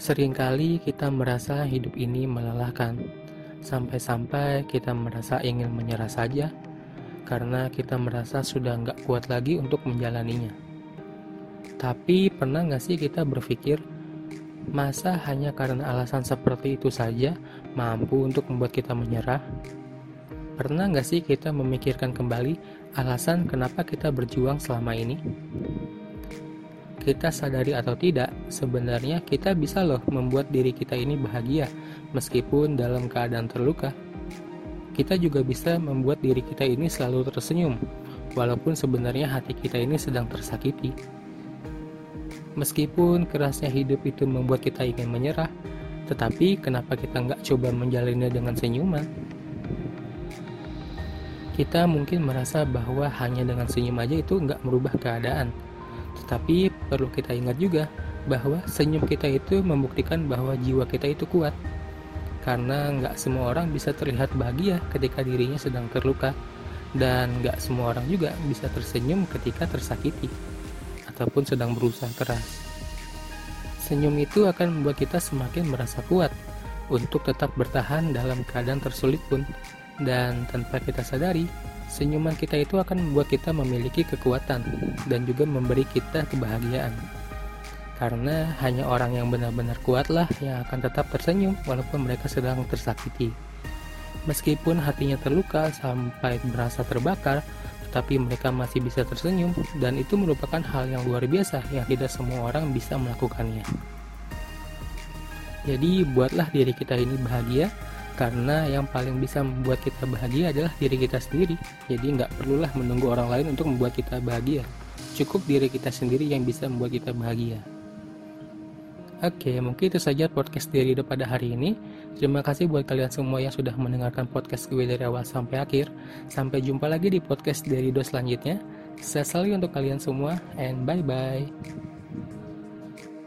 Seringkali kita merasa hidup ini melelahkan, sampai-sampai kita merasa ingin menyerah saja karena kita merasa sudah nggak kuat lagi untuk menjalaninya. Tapi pernah nggak sih kita berpikir, masa hanya karena alasan seperti itu saja mampu untuk membuat kita menyerah? Pernah nggak sih kita memikirkan kembali alasan kenapa kita berjuang selama ini? Kita sadari atau tidak, sebenarnya kita bisa loh membuat diri kita ini bahagia meskipun dalam keadaan terluka. Kita juga bisa membuat diri kita ini selalu tersenyum, walaupun sebenarnya hati kita ini sedang tersakiti. Meskipun kerasnya hidup itu membuat kita ingin menyerah, tetapi kenapa kita nggak coba menjalinnya dengan senyuman? Kita mungkin merasa bahwa hanya dengan senyum aja itu nggak merubah keadaan, tetapi perlu kita ingat juga bahwa senyum kita itu membuktikan bahwa jiwa kita itu kuat. Karena nggak semua orang bisa terlihat bahagia ketika dirinya sedang terluka, dan nggak semua orang juga bisa tersenyum ketika tersakiti ataupun sedang berusaha keras. Senyum itu akan membuat kita semakin merasa kuat untuk tetap bertahan dalam keadaan tersulit pun, dan tanpa kita sadari, Senyuman kita itu akan membuat kita memiliki kekuatan dan juga memberi kita kebahagiaan. Karena hanya orang yang benar-benar kuatlah yang akan tetap tersenyum walaupun mereka sedang tersakiti. Meskipun hatinya terluka sampai merasa terbakar, tetapi mereka masih bisa tersenyum dan itu merupakan hal yang luar biasa yang tidak semua orang bisa melakukannya. Jadi buatlah diri kita ini bahagia karena yang paling bisa membuat kita bahagia adalah diri kita sendiri jadi nggak perlulah menunggu orang lain untuk membuat kita bahagia cukup diri kita sendiri yang bisa membuat kita bahagia Oke, mungkin itu saja podcast dari Rido pada hari ini. Terima kasih buat kalian semua yang sudah mendengarkan podcast gue dari awal sampai akhir. Sampai jumpa lagi di podcast dari Rido selanjutnya. Saya selalu untuk kalian semua, and bye-bye.